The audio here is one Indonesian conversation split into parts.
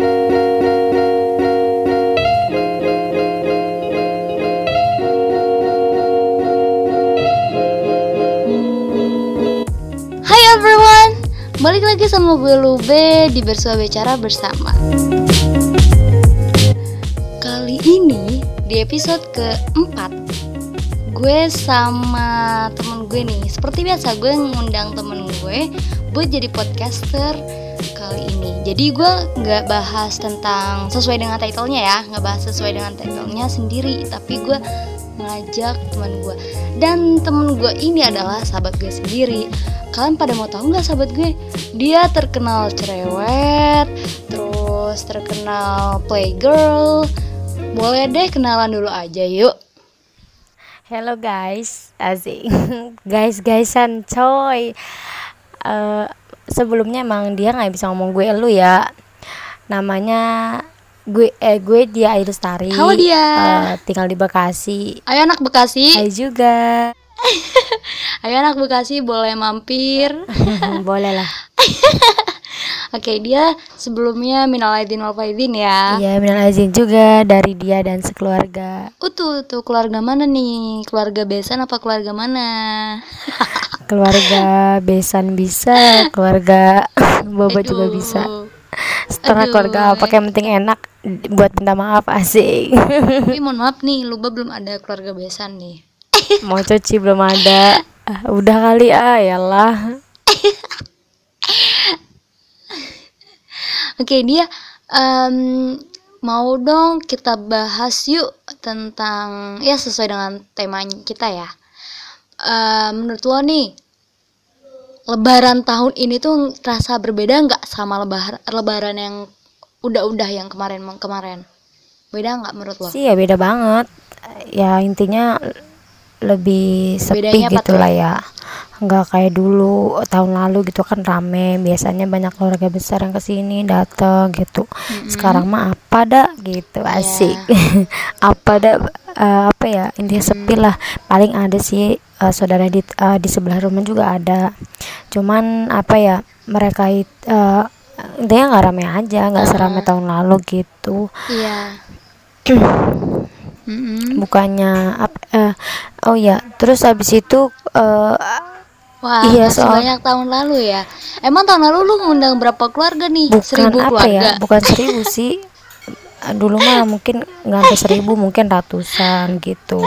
Hai everyone, balik lagi sama gue Lube di Bersua Bicara Bersama. Kali ini di episode keempat Gue sama temen gue nih. Seperti biasa gue ngundang temen gue buat jadi podcaster Jadi gue nggak bahas tentang sesuai dengan title-nya ya nggak bahas sesuai dengan title-nya sendiri Tapi gue ngajak teman gue Dan temen gue ini adalah sahabat gue sendiri Kalian pada mau tahu nggak sahabat gue? Dia terkenal cerewet, terus terkenal playgirl. Boleh deh kenalan dulu aja yuk. Hello guys, asik guys guysan coy. Eh, sebelumnya emang dia nggak bisa ngomong gue lu ya. Namanya gue eh gue dia Ayu Lestari. Halo dia. Eh, tinggal di Bekasi. Ayo anak Bekasi, Ayu juga. ayo anak Bekasi boleh mampir. Boleh lah. Oke dia sebelumnya minal aidin wal faizin ya. Iya, minal izin juga dari dia dan sekeluarga. Oh tuh tuh keluarga mana nih? Keluarga besan apa keluarga mana? Keluarga besan bisa, keluarga boba juga bisa. Setengah Aduh. keluarga apa yang penting enak buat minta maaf asik. Tapi mohon maaf nih, Luba belum ada keluarga besan nih. mau cuci belum ada Ah, udah kali ah yalah Oke dia em, mau dong kita bahas yuk tentang ya sesuai dengan tema kita ya. Em, menurut lo nih Lebaran tahun ini tuh rasa berbeda nggak sama lebaran Lebaran yang udah-udah yang kemarin kemarin? Beda nggak menurut lo? sih ya beda banget ya intinya lebih sepi Bedanya apa gitu lah ya nggak kayak dulu tahun lalu gitu kan rame. Biasanya banyak keluarga besar yang ke sini dateng gitu. Sekarang mah apa dah gitu Iya. asik. Apa dah eh, apa ya? Intinya sepi lah. Paling ada sih eh, saudara di eh, di sebelah rumah juga ada. Cuman apa ya? Mereka itu intinya nggak rame aja nggak serame tahun lalu gitu. Iya. Mm-mm. bukannya eh, oh ya terus habis itu eh, Wah, Iya, masih soal- banyak tahun lalu ya. Emang tahun lalu lu ngundang berapa keluarga nih? bukan Seribu apa keluarga. ya bukan seribu sih Eh, dulu mah mungkin nggak sampai seribu mungkin ratusan gitu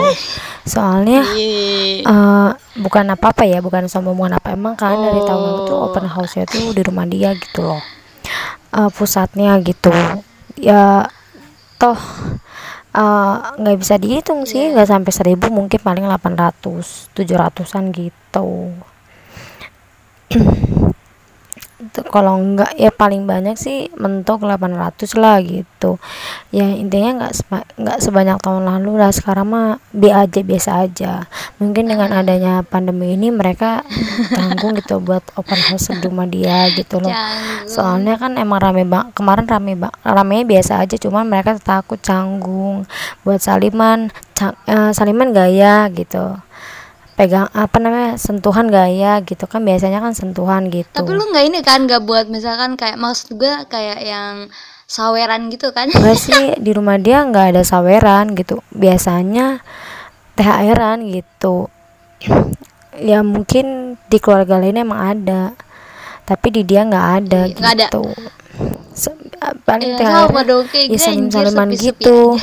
soalnya Iya. eh, bukan apa apa ya bukan sombongan apa emang kan dari tahun lalu tuh Oh. open house nya tuh di rumah dia gitu loh Eh, pusatnya gitu ya toh eh, nggak bisa dihitung sih nggak sampai seribu mungkin paling 800 700an gitu itu kalau enggak ya paling banyak sih mentok 800 lah gitu. Ya intinya nggak seba- nggak sebanyak tahun lalu lah sekarang mah bi aja biasa aja. Mungkin dengan adanya pandemi ini mereka tanggung gitu buat open house di rumah dia gitu loh. Soalnya kan emang rame bang kemarin rame bang ramenya biasa aja cuman mereka takut canggung buat saliman cang- eh, saliman gaya gitu pegang apa namanya sentuhan gaya gitu kan biasanya kan sentuhan gitu Tapi lu nggak ini kan nggak buat misalkan kayak maksud gue kayak yang saweran gitu kan? Enggak sih di rumah dia nggak ada saweran gitu biasanya THR-an gitu ya mungkin di keluarga lain emang ada tapi di dia nggak ada Iya, ada. gitu Se- paling Ya, THR sama dong kayak gue ya salim saliman gitu aja.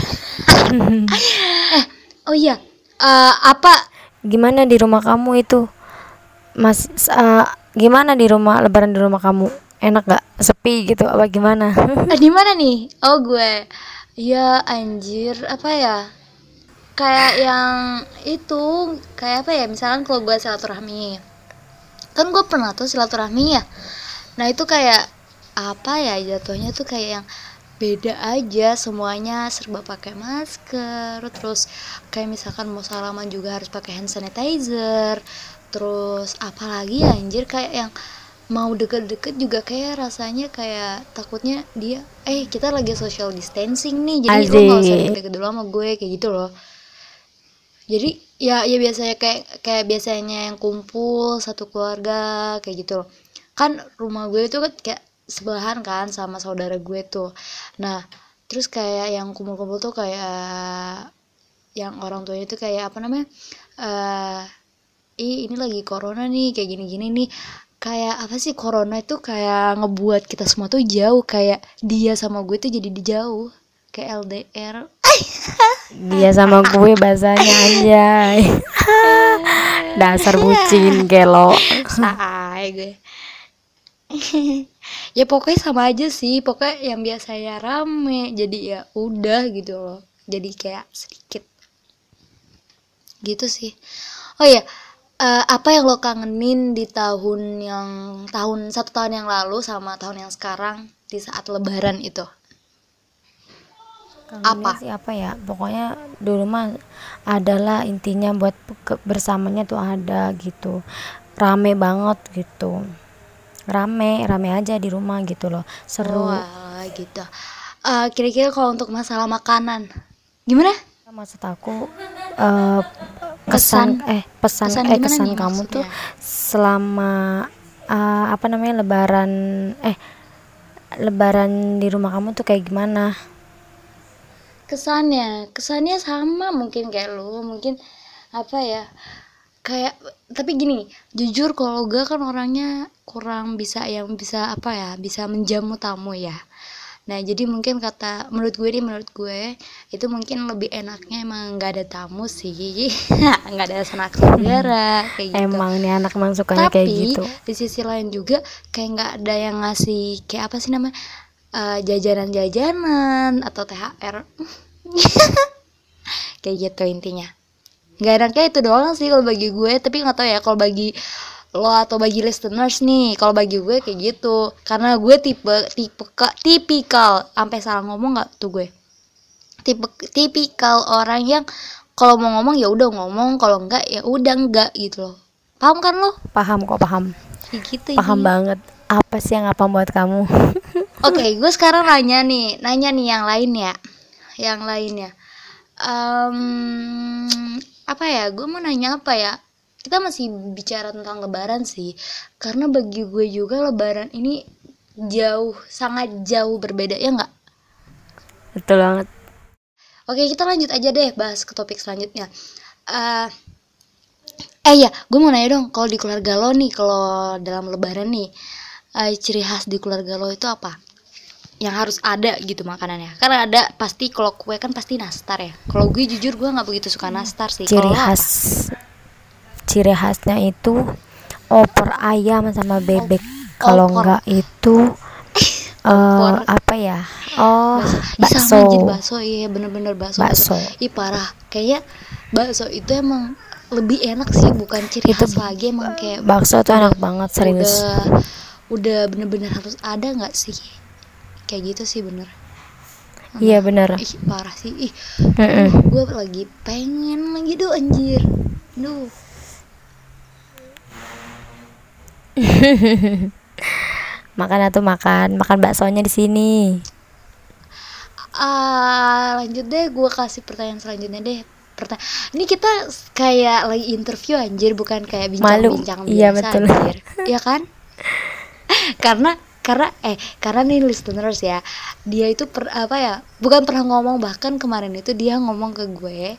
Oh iya, eh, apa gimana di rumah kamu itu mas eh, gimana di rumah lebaran di rumah kamu enak gak sepi gitu apa gimana eh, di mana nih? Oh gue, ya anjir apa ya? Kayak yang itu kayak apa ya? Misalkan kalau gue silaturahmi, kan gue pernah tuh silaturahmi ya. Nah itu kayak apa ya jatuhnya tuh kayak yang beda aja semuanya serba pakai masker terus kayak misalkan mau salaman juga harus pakai hand sanitizer terus apalagi ya anjir kayak yang mau deket-deket juga kayak rasanya kayak takutnya dia eh kita lagi social distancing nih jadi lo gak usah deket-deket dulu sama gue kayak gitu loh. Jadi ya ya biasanya kayak kayak biasanya yang kumpul satu keluarga kayak gitu loh. Kan rumah gue itu kan kayak sebelahan kan sama saudara gue tuh. Nah terus kayak yang kumpul-kumpul tuh kayak yang orang tuanya tuh kayak apa namanya eh ih ini lagi corona nih kayak gini-gini nih. Kayak apa sih corona itu kayak ngebuat kita semua tuh jauh kayak dia sama gue tuh jadi di jauh kayak LDR dia sama gue bahasanya anjay. Dasar bucin gelo. Say gue ya pokoknya sama aja sih. Pokoknya yang biasanya rame jadi ya udah gitu loh. Jadi kayak sedikit. Gitu sih. Oh ya eh, apa yang lo kangenin di tahun yang tahun satu tahun yang lalu sama tahun yang sekarang di saat lebaran itu? Kangennya Apa? sih apa ya? Pokoknya dulu mah adalah intinya buat bersamanya tuh ada gitu. Rame banget gitu rame rame aja di rumah gitu loh. Seru. Wah gitu. Eh, kira-kira kalau untuk masalah makanan gimana? Maksud aku eh, kesan, eh pesan, Kesan eh gimana kesan nih kamu maksudnya? tuh selama eh, apa namanya lebaran eh lebaran di rumah kamu tuh kayak gimana? Kesannya kesannya sama mungkin kayak lu mungkin apa ya kayak tapi gini jujur kalau gue kan orangnya kurang bisa yang bisa apa ya bisa menjamu tamu ya. Nah jadi mungkin kata menurut gue nih menurut gue itu mungkin lebih enaknya emang nggak ada tamu sih. Nggak ada sanak saudara kayak gitu. Emang nih anak emang sukanya tapi kayak gitu. di sisi lain juga kayak nggak ada yang ngasih kayak apa sih namanya Eh, jajanan-jajanan atau THR kayak gitu intinya nggak enaknya itu doang sih kalau bagi gue tapi nggak tahu ya kalau bagi lo atau bagi listeners nih kalau bagi gue kayak gitu. Karena gue tipe tipe tipikal sampai salah ngomong nggak tuh gue? Tipe tipikal orang yang kalau mau ngomong ya udah ngomong kalau enggak ya udah enggak gitu loh. Paham kan lo? Paham kok paham. Kayak gitu paham ini. banget. Apa sih yang apa buat kamu? Oke, gue sekarang nanya nih, nanya nih yang lain ya, yang lainnya. Em, apa ya? Gue mau nanya apa ya? Kita masih bicara tentang Lebaran sih, karena bagi gue juga Lebaran ini jauh, sangat jauh berbeda ya nggak? betul banget Oke, kita lanjut aja deh bahas ke topik selanjutnya. Eh, eh ya, gue mau nanya dong, kalau di keluarga lo nih, kalau dalam Lebaran nih, eh, ciri khas di keluarga lo itu apa? Yang harus ada gitu makanannya. Karena ada pasti kalau kue kan pasti nastar ya. Kalau gue jujur gue nggak begitu suka nastar sih. ciri Kalau lo apa? khas ciri khasnya itu opor ayam sama bebek kalau enggak itu Opor. apa ya oh bakso anjir bakso, iya bener-bener bakso. bakso Ih parah, kayaknya bakso itu emang lebih enak sih, bukan ciri Itu khas lagi emang kayak bakso tuh enak banget serius udah udah bener-bener harus ada nggak sih kayak gitu sih bener. Iya bener. ih parah sih. Ih Mm-mm. gue lagi pengen lagi tuh anjir. Duh. Makan atau makan? Makan baksonya di sini. Ah lanjut deh gue kasih pertanyaan selanjutnya deh. Pertanyaan ini kita kayak lagi interview anjir bukan kayak Malu. bincang-bincang Iya, biasa betul. anjir. Ya kan? Karena karena eh karena nih listeners ya dia itu per, apa ya bukan pernah ngomong bahkan kemarin itu dia ngomong ke gue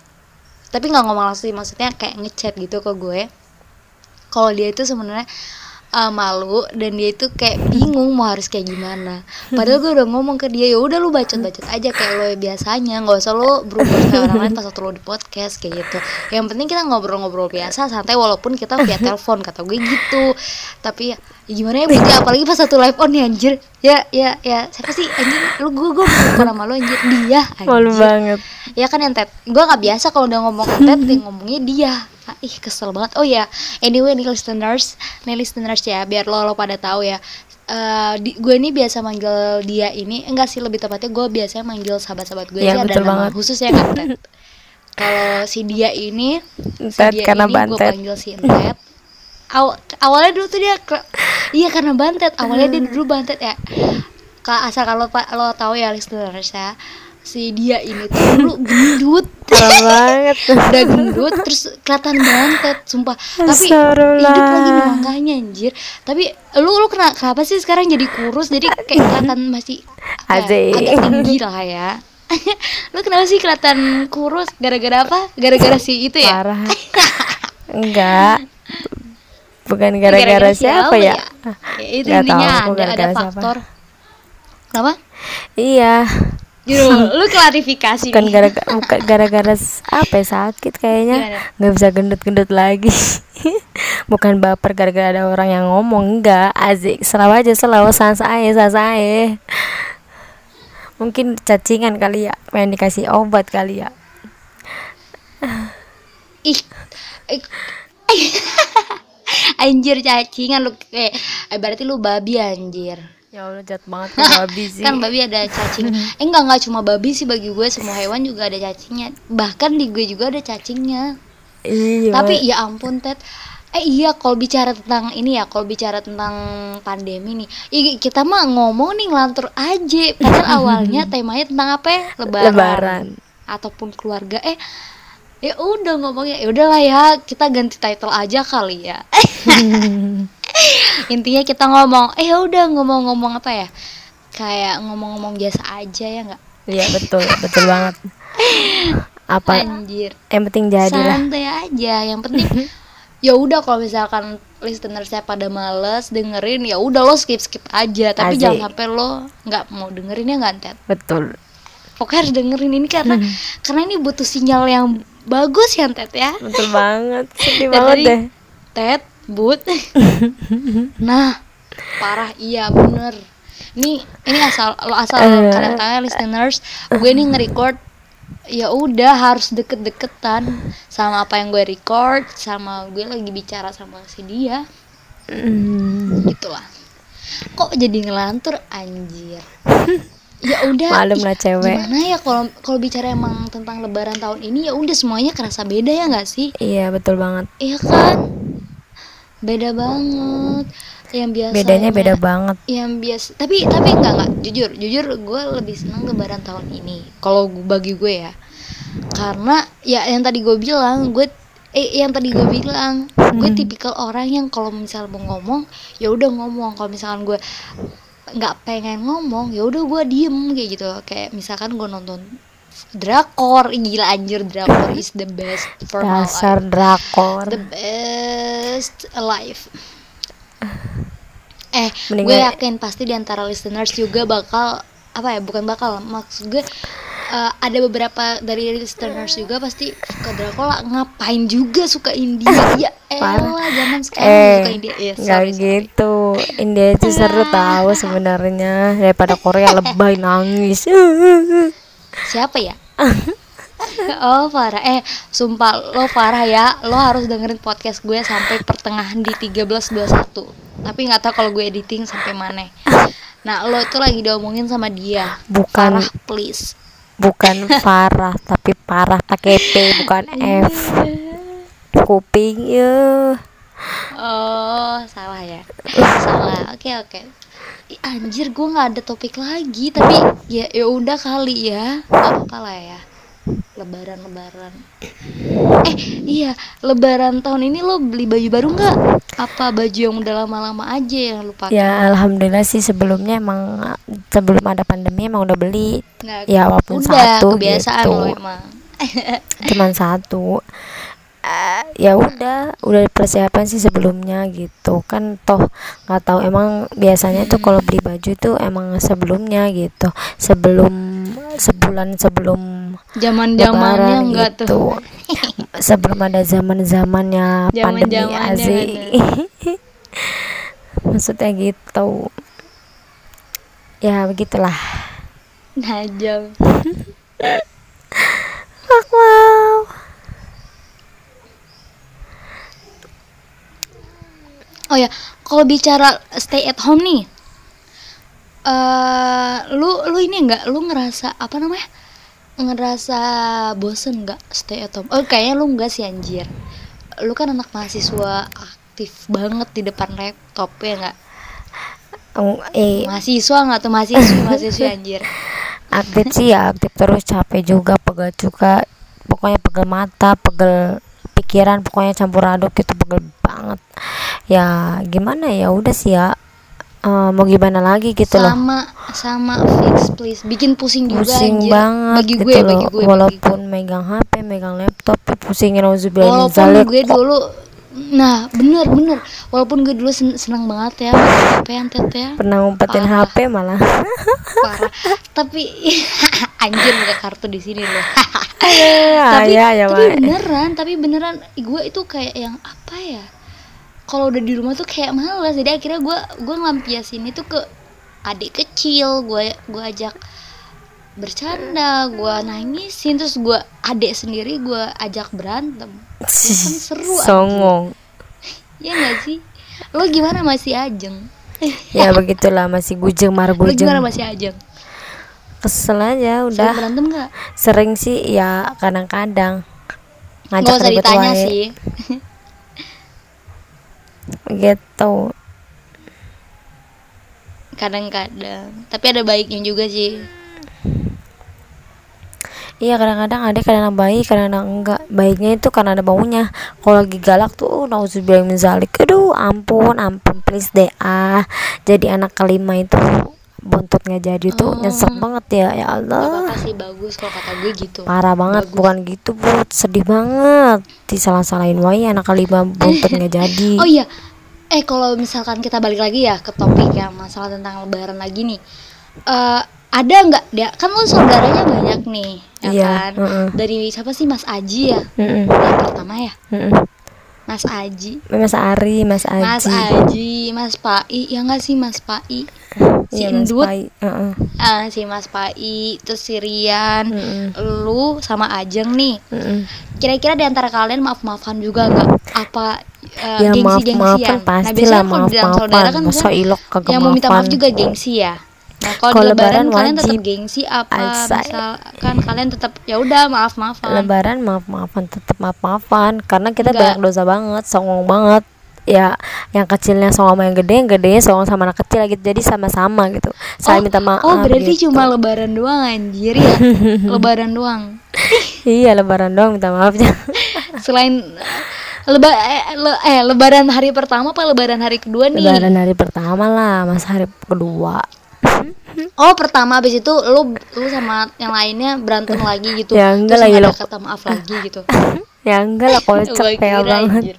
tapi nggak ngomong langsung maksudnya kayak ngechat gitu ke gue. Kalau dia itu sebenarnya uh, malu dan dia itu kayak bingung mau harus kayak gimana. Padahal gue udah ngomong ke dia ya udah lu bacot bacot aja kayak lo biasanya nggak usah lo berubah kayak orang lain pas waktu lo di podcast kayak gitu. Yang penting kita ngobrol-ngobrol biasa santai walaupun kita via telepon kata gue gitu. Tapi ya, ya gimana ya putih apalagi pas satu live on nih anjir. Ya ya ya. Siapa sih? Anjir lu gue gue bukan nama lo anjir. Dia malu anjir banget. Ya kan yang tet gue nggak biasa kalau udah ngomong tet ngomongnya dia Ah, ih kesel banget. Oh ya anyway nih listeners nih listeners ya biar lo lo pada tahu ya. Di, gue ini biasa manggil dia ini enggak sih lebih tepatnya gue biasanya manggil sahabat-sahabat gue Iya, sih ada betul nama banget. khusus ya kan? Kalau si dia ini si dia karena ini gue panggil si Tet Aw- awalnya dulu tuh dia iya karena bantet. Awalnya dia dulu bantet ya. Asal kalau lo tahu ya listeners ya si dia ini tuh dulu gendut. Parah banget. Udah gendut terus kelihatan bantet sumpah. Tapi hidup lagi makanya anjir. Tapi lu lu kena, kenapa sih sekarang jadi kurus? Jadi kayak kelihatan masih apa ya, agak tinggi lah ya. Lu kenapa sih kelihatan kurus? Gara-gara apa? Gara-gara si itu ya? Parah. Enggak. Bukan gara-gara siapa, ya, ya? Itu Nggak intinya tahu ada ada gara-gara siapa. faktor. Kenapa? Iya Gitu, lu klarifikasi bukan gara-gara bukan gara-gara apa ya, sakit kayaknya. Nggak bisa gendut-gendut lagi. Bukan baper gara-gara ada orang yang ngomong enggak azik selalu aja selalu sans aja mungkin cacingan kali ya pengen dikasih obat kali ya. Ih anjir cacingan lu. Eh eh, berarti lu babi anjir ya Allah jahat banget tuh babi sih. Kan babi ada cacing. Eh enggak enggak cuma babi sih. Bagi gue semua hewan juga ada cacingnya. Bahkan di gue juga ada cacingnya. Iya. Tapi ya ampun Ted. Eh iya kalau bicara tentang ini ya kalau bicara tentang pandemi nih. Ih, kita mah ngomong nih ngelantur aja. Padahal awalnya temanya tentang apa ya? Lebaran, lebaran. Ataupun keluarga. Eh ya udah ngomongnya ya udahlah ya kita ganti title aja kali ya intinya kita ngomong eh ya udah ngomong-ngomong apa ya? Kayak ngomong-ngomong biasa aja ya nggak? Iya betul betul banget. Apa anjir. yang penting jadi santai aja yang penting ya udah kalau misalkan listener saya pada males dengerin ya udah lo skip skip aja. Tapi Asik. jangan sampai lo nggak mau dengerin ya nggak Ted betul. Pokoknya harus dengerin ini karena Hmm. karena ini butuh sinyal yang bagus ya Ted ya. Betul banget. Sedih banget deh. Ted but. Nah parah iya bener. Ini ini asal lo asal Eh. kalian tahu ya listeners gue nih nge-record ya udah harus deket-deketan sama apa yang gue record sama gue lagi bicara sama si dia. Hmm, gitulah. Kok jadi ngelantur anjir? Ya udah Malum ih, lah cewek. gimana ya kalau kalau bicara emang tentang lebaran tahun ini ya udah semuanya kerasa beda ya nggak sih? Iya betul banget. Iya kan? Beda banget. Yang biasa bedanya beda banget. Yang biasa tapi tapi enggak enggak. Jujur jujur gue lebih senang lebaran tahun ini. Kalau bagi gue ya. Karena ya yang tadi gue bilang gue eh yang tadi gue bilang gue tipikal orang yang kalau misal mau ngomong ya udah ngomong. Kalau misalkan gue nggak pengen ngomong ya udah gue diem kayak gitu. Kayak misalkan gue nonton drakor. Ih, gila anjir. Drakor is the best for my life. Dasar drakor. The best alive eh Mending gue yakin pasti di antara listeners juga bakal apa ya bukan bakal maksud gue eh, ada beberapa dari listeners juga pasti suka Dracula. Ngapain juga suka India? Ya elah zaman sekarang eh suka India. Ya sorry. gitu. India itu seru tahu sebenarnya. Daripada Korea lebay nangis siapa ya? Oh Farah. Eh sumpah lo Farah ya Lo harus dengerin podcast gue sampai pertengahan di 13.21 Tapi nggak tahu kalau gue editing sampai mana. Nah lo itu lagi diomongin sama dia. Bukan. Farah please. Bukan Farah tapi parah pakai P bukan F. Kuping ya Oh salah ya. Salah. Oke oke. Ih, Anjir gue nggak ada topik lagi Tapi ya ya udah kali ya. Gak apa lah ya. Lebaran lebaran Eh iya Lebaran tahun ini lo beli baju baru nggak? Apa baju yang udah lama-lama aja yang lo pakai? ya alhamdulillah sih sebelumnya emang sebelum ada pandemi emang udah beli. Nggak- ya walaupun udah satu kebiasaan gitu. lo emang. Cuman satu Ya udah udah persiapan sih sebelumnya gitu. Kan toh nggak tahu emang biasanya tuh kalau beli baju tuh emang sebelumnya gitu. Sebelum sebulan sebelum Zaman zamannya enggak tuh. Gitu. sebelum ada zaman zamannya pandemi asik maksudnya gitu. Ya begitulah. Najam wow Oh ya, kalau bicara stay at home nih, eh lu lu ini enggak, lu ngerasa apa namanya? Ngerasa bosen nggak stay at home? Oh kayaknya lu enggak sih anjir. Lu kan anak mahasiswa aktif banget di depan laptop ya enggak? Oh, eh Mahasiswa nggak tuh mahasiswa mahasiswa anjir. aktif sih ya aktif terus capek juga pegal juga pokoknya pokoknya pegel mata pegel pikiran pokoknya campur aduk gitu pegel banget. Ya gimana ya? Udah sih ya. Uh, mau gimana lagi gitu loh. Sama sama fix please. Bikin pusing juga pusing anjir. banget bagi gitu gue loh. bagi gue walaupun megang HP megang laptop pusingin bagi gue. walaupun gue dulu nah bener bener. Walaupun gue dulu sen- senang banget ya HP yang ya. Pernah ngumpetin Parah. HP malah. Parah. Tapi anjir buka kartu di sini loh. Ah, tapi ya, ya, tapi beneran tapi beneran gue itu kayak yang apa ya kalau udah di rumah tuh kayak males. Jadi akhirnya gue gue ngelampiasin itu ke adik kecil. Gue gue ajak bercanda gue nangisin terus gue adik sendiri gue ajak berantem. Kan seru songong. Ya gak sih? Lo gimana masih ajeng? Ya begitulah. Masih gujeng mar lo gimana masih ajeng? Kesel aja Sering udah. berantem gak sering sih ya kadang-kadang. Ngajak usah ribet ditanya wae. sih gitu. Kadang-kadang. Tapi ada baiknya juga sih. Iya kadang-kadang ada kadang-kadang baik kadang-kadang enggak. Baiknya itu karena ada baunya. Kalau lagi galak tuh oh, nauzubillah min zalik. Aduh ampun ampun please deh ah. Jadi anak kelima itu bontot nggak jadi tuh Oh. nyesek banget ya ya Allah. Apa-apa sih bagus kalau kata gue gitu. Parah banget Bagus. bukan gitu bu sedih banget. Disalah-salahin wae anak kelima bontot nggak jadi. Oh iya. Eh kalau misalkan kita balik lagi ya ke topik yang masalah tentang lebaran lagi nih. Eh ada nggak? Dia kan lo saudaranya banyak nih ya Iya, kan? heeh. dari siapa sih? Mas Aji ya? Mm-mm, yang pertama ya? Mm-mm. Mas Aji. Mas Ari Mas Aji. Mas Aji Mas Pai. Ya nggak sih Mas Pai si Iya, Mas Endut. Pai. Heeh. ah, si Mas Pai terus si Rian. Mm-mm. lu sama Ajeng nih. Kira-kira di antara kalian maaf-maafan juga nggak? Apa uh, ya maaf gengsi-gengsian maafan nah pasti biasanya lah kalau maaf maafan kan masa ilok kagak yang mau minta maaf maafan. juga gengsi ya? Nah kalau lebaran, lebaran kalian tetap gengsi apa? Misalkan kalian tetap ya udah maaf-maafan. Lebaran maaf maafan tetap maaf maafan karena kita Enggak. banyak dosa banget songong banget ya yang kecilnya songong sama yang gede yang gedenya songong sama anak kecil gitu. Jadi sama-sama gitu. Saya oh, minta maaf oh berarti gitu. cuma lebaran doang anjir ya? Lebaran doang. Iya lebaran doang minta maafnya selain leba eh, le- eh, lebaran hari pertama apa lebaran hari kedua nih? Lebaran hari pertama lah mas hari kedua. Oh pertama habis itu lu lu sama yang lainnya berantem lagi gitu. Ya, enggak Terus lagi lo. ada kata maaf lagi gitu. Ya enggak lah kocak kira, banget anjir.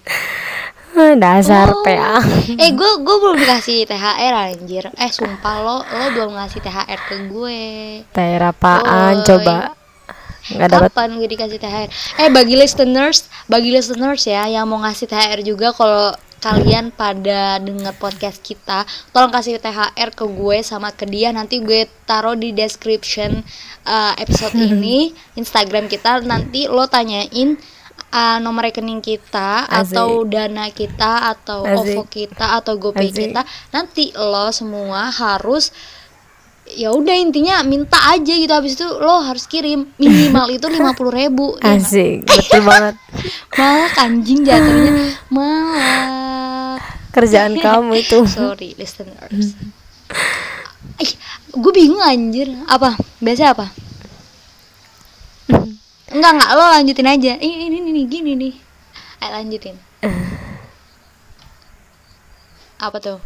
Dasar Oh. PA Eh gue gue belum dikasih THR anjir. Eh sumpah lo lo belum ngasih THR ke gue. Daerah apaan Woi. coba? Nggak dapat Kapan gue dikasih THR Eh bagi listeners Bagi listeners ya Yang mau ngasih THR juga Kalau kalian pada denger podcast kita Tolong kasih THR ke gue sama ke dia. Nanti gue taruh di description uh, episode ini Instagram kita. Nanti lo tanyain uh, nomor rekening kita Asik. Atau dana kita Atau Asik. OVO kita Atau GoPay Asik. kita Nanti lo semua harus ya udah intinya minta aja gitu. Habis itu lo harus kirim minimal itu lima puluh ribu ya asik betul banget. Malah anjing jatuhnya. Malah kerjaan kamu itu. Sorry listeners. Ih, gue bingung anjir. Apa? Biasa apa enggak enggak lo lanjutin aja. Ini ini ini gini nih. Ayo lanjutin. Apa tuh?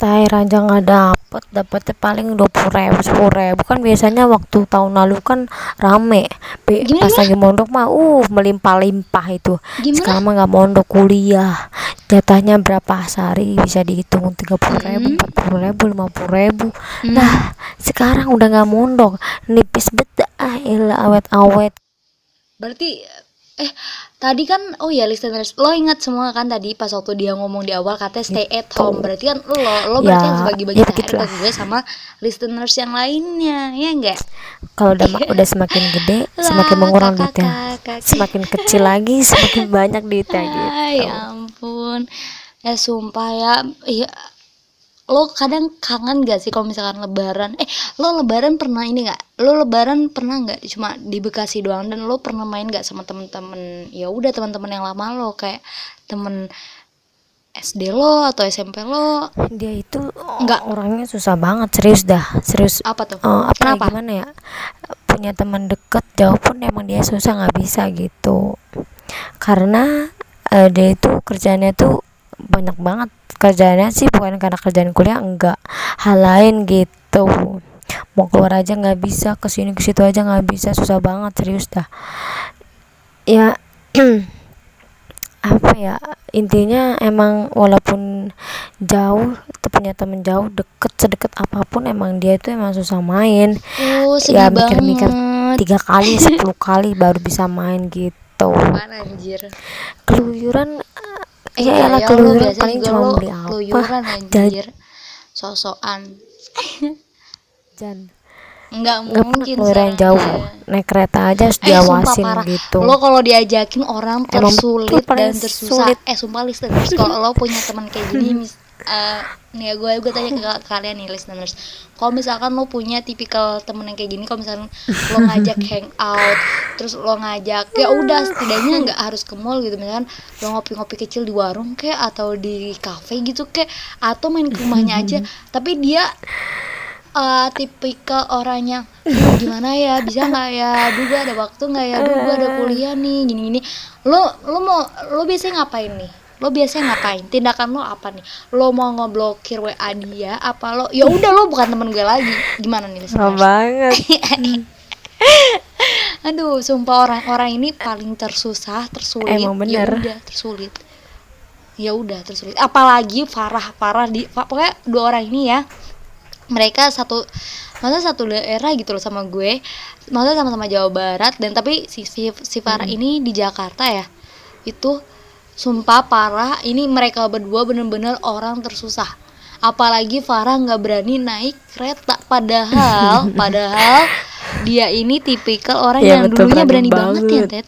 Tair aja nggak dapet. Dapetnya paling dua puluh ribu sepuluh ribu. Kan biasanya waktu tahun lalu kan rame. Be- Gimana, pas lagi mondok mah uh melimpah-limpah itu. Gimana? sekarang mah nggak mondok kuliah. Jatahnya berapa sehari? Bisa dihitung tiga puluh ribu Hmm. empat puluh ribu lima puluh ribu. Nah sekarang udah nggak mondok. Nipis bet ah ilah awet-awet Berarti eh tadi kan oh ya listeners lo ingat semua kan tadi pas waktu dia ngomong di awal katanya stay at home. Berarti kan lo lo berarti Ya, yang bagi-bagi ya THR ke gue sama listeners yang lainnya ya enggak kalau udah udah semakin gede semakin mengurang duitnya. semakin kecil lagi semakin banyak duitnya gitu. Ya ampun. Ya sumpah ya iya lo kadang kangen gak sih kalau misalkan lebaran? Eh lo lebaran pernah ini nggak? Lo lebaran pernah nggak? Cuma di Bekasi doang dan lo pernah main nggak sama temen-temen? Ya udah teman-teman yang lama lo kayak temen SD lo atau SMP lo. Dia itu Enggak. orangnya susah banget serius dah serius. Apa tuh? Eh, apa kenapa? gimana ya? Punya punya teman deket jauh pun emang dia susah nggak bisa gitu. Karena uh, dia itu kerjanya tuh banyak banget kerjanya sih bukan karena kerjaan kuliah enggak. Hal lain gitu. Mau keluar aja nggak bisa ke sini ke situ aja nggak bisa susah banget serius dah. Ya apa ya intinya emang walaupun jauh punya temen jauh deket sedekat apa pun emang dia itu emang susah main. Uh, ya mikir-mikir tiga kali sepuluh kali baru bisa main gitu. Anjir? Keluyuran eh, ya ya, keluyuran paling cuma beli apa keluyuran anjir sosokan Jan Enggak mungkin keluar yang jauh naik kereta aja harus Eh, diawasin sumpah parah. gitu Lo kalau diajakin orang tersulit dan tersusah. sulit. Eh sumpah listeners kalau lo punya teman kayak gini eh, nih ya gue gue tanya ke ka- kalian nih listeners. Kalau misalkan lo punya tipikal temen yang kayak gini, kalau misalkan lo ngajak hangout, terus lo ngajak ya udah setidaknya nggak harus ke mall gitu. Misalkan lo ngopi-ngopi kecil di warung kayak atau di kafe gitu kayak atau main ke rumahnya aja. Tapi dia eh tipikal orangnya "Duh, gimana ya bisa nggak ya? Duh gue ada waktu nggak ya? Duh gue ada kuliah nih gini gini lo lo mau lo biasanya ngapain nih lo biasanya ngapain? Tindakan lo apa nih? Lo mau ngeblokir wa dia apa lo? Ya udah lo bukan temen gue lagi. Gimana nih listeners? banget. Aduh sumpah orang-orang ini paling tersusah tersulit. Emang bener. ya udah tersulit. Ya udah tersulit. Apalagi Farah Farah di pokoknya dua orang ini ya. Mereka satu masa satu daerah gitu loh sama gue. Masa sama-sama Jawa Barat dan tapi si si, si Farah ini di Jakarta ya. Itu sumpah parah. Ini mereka berdua bener-bener orang tersusah. Apalagi Farah nggak berani naik kereta. Padahal padahal dia ini tipikal orang Iya, yang betul, dulunya berani berani, banget ya banget. Ted.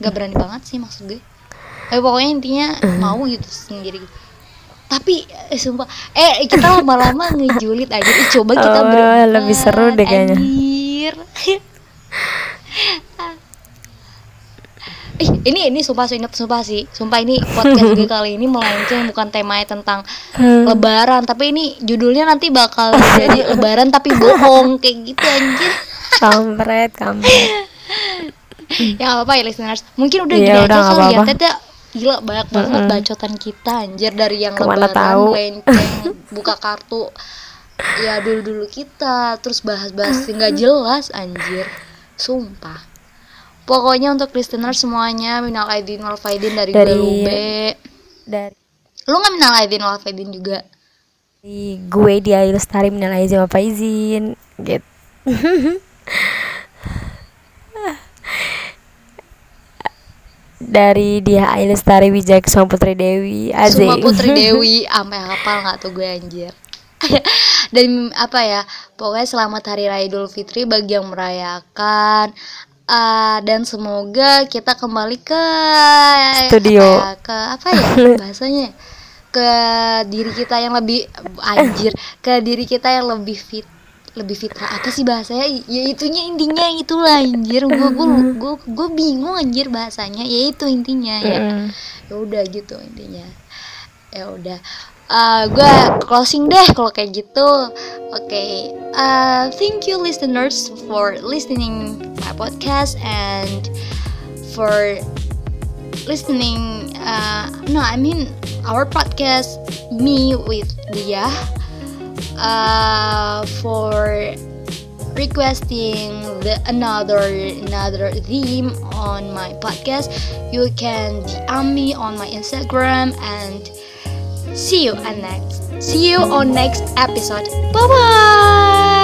Nggak berani banget sih maksud gue. Eh, pokoknya intinya mau gitu sendiri. Tapi eh, sumpah. Eh kita lama-lama ngejulit aja. Ih, coba kita Oh, berempat lebih seru deh kayaknya. anjir. Ih, ini ini sumpah sumpah, sumpah sih. Sumpah ini podcast gue kali ini melenceng bukan temanya tentang lebaran. Tapi ini judulnya nanti bakal jadi lebaran tapi bohong kayak gitu anjir. Kampret kampret. Ya nggak apa-apa ya listeners. Mungkin udah Iya, gini udah aja kali ya. Tete. Gila banyak banget bacotan kita anjir dari yang Ke mana lebaran tahu. lenceng buka kartu ya dulu dulu kita terus bahas-bahas nggak jelas anjir. Sumpah pokoknya untuk listener semuanya minal aidin wal faidin dari, gue Dari- Ube dari lu nggak minal aidin wal faidin juga? Di gue dia Lestari minal aizin apa izin gitu. Dari dia Lestari Wijaya Kusuma Putri Dewi Azik Sumpah Putri Dewi sampai hafal nggak tuh gue anjir. Dan apa ya pokoknya selamat hari raya Idul Fitri bagi yang merayakan Dan semoga kita kembali ke Studio. ya, ke apa ya bahasanya? Ke diri kita yang lebih anjir ke diri kita yang lebih fit lebih fitrah. Apa sih bahasanya? Ya itunya intinya itulah anjir. Gue gue gue gue bingung anjir bahasanya. Ya itu intinya ya. Mm. ya udah gitu intinya. Ya udah. Eh gue closing deh kalau kayak gitu. Oke. Eh, thank you listeners for listening podcast and for listening uh, no I mean our podcast me with Dia uh, for requesting the another another theme on my podcast. You can DM me on my Instagram and see you next see you on next episode. Bye bye